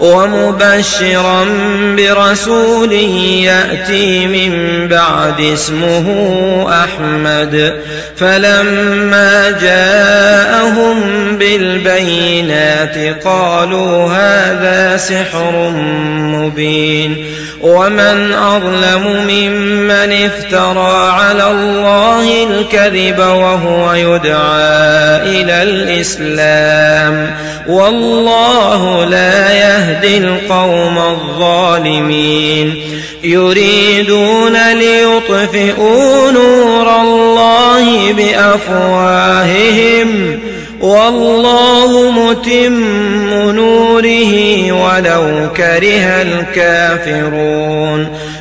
ومبشرا برسول يأتي من بعد اسمه أحمد. فلما جاءهم بالبينات قالوا هذا سحر مبين. ومن أظلم ممن افترى على الله الكذب وهو يدعى إلى الإسلام والله لا يهدي القوم الظالمين يريدون ليطفئوا نور الله بأفواههم والله متم نوره ولو كره الكافرون.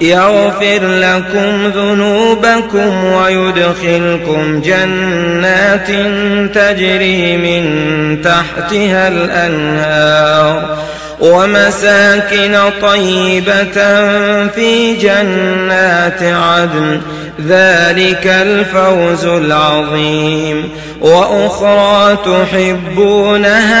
يغفر لكم ذنوبكم ويدخلكم جنات تجري من تحتها الأنهار ومساكن طيبة في جنات عدن. ذلك الفوز العظيم. وأخرى تحبونها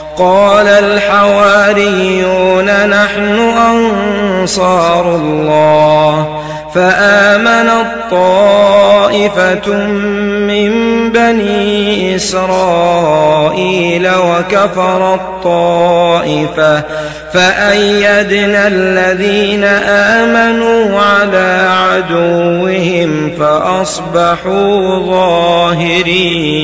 قال الحواريون نحن أنصار الله فآمنت طائفة من بني إسرائيل وكفرت طائفة فأيدنا الذين آمنوا على عدوهم فأصبحوا ظاهرين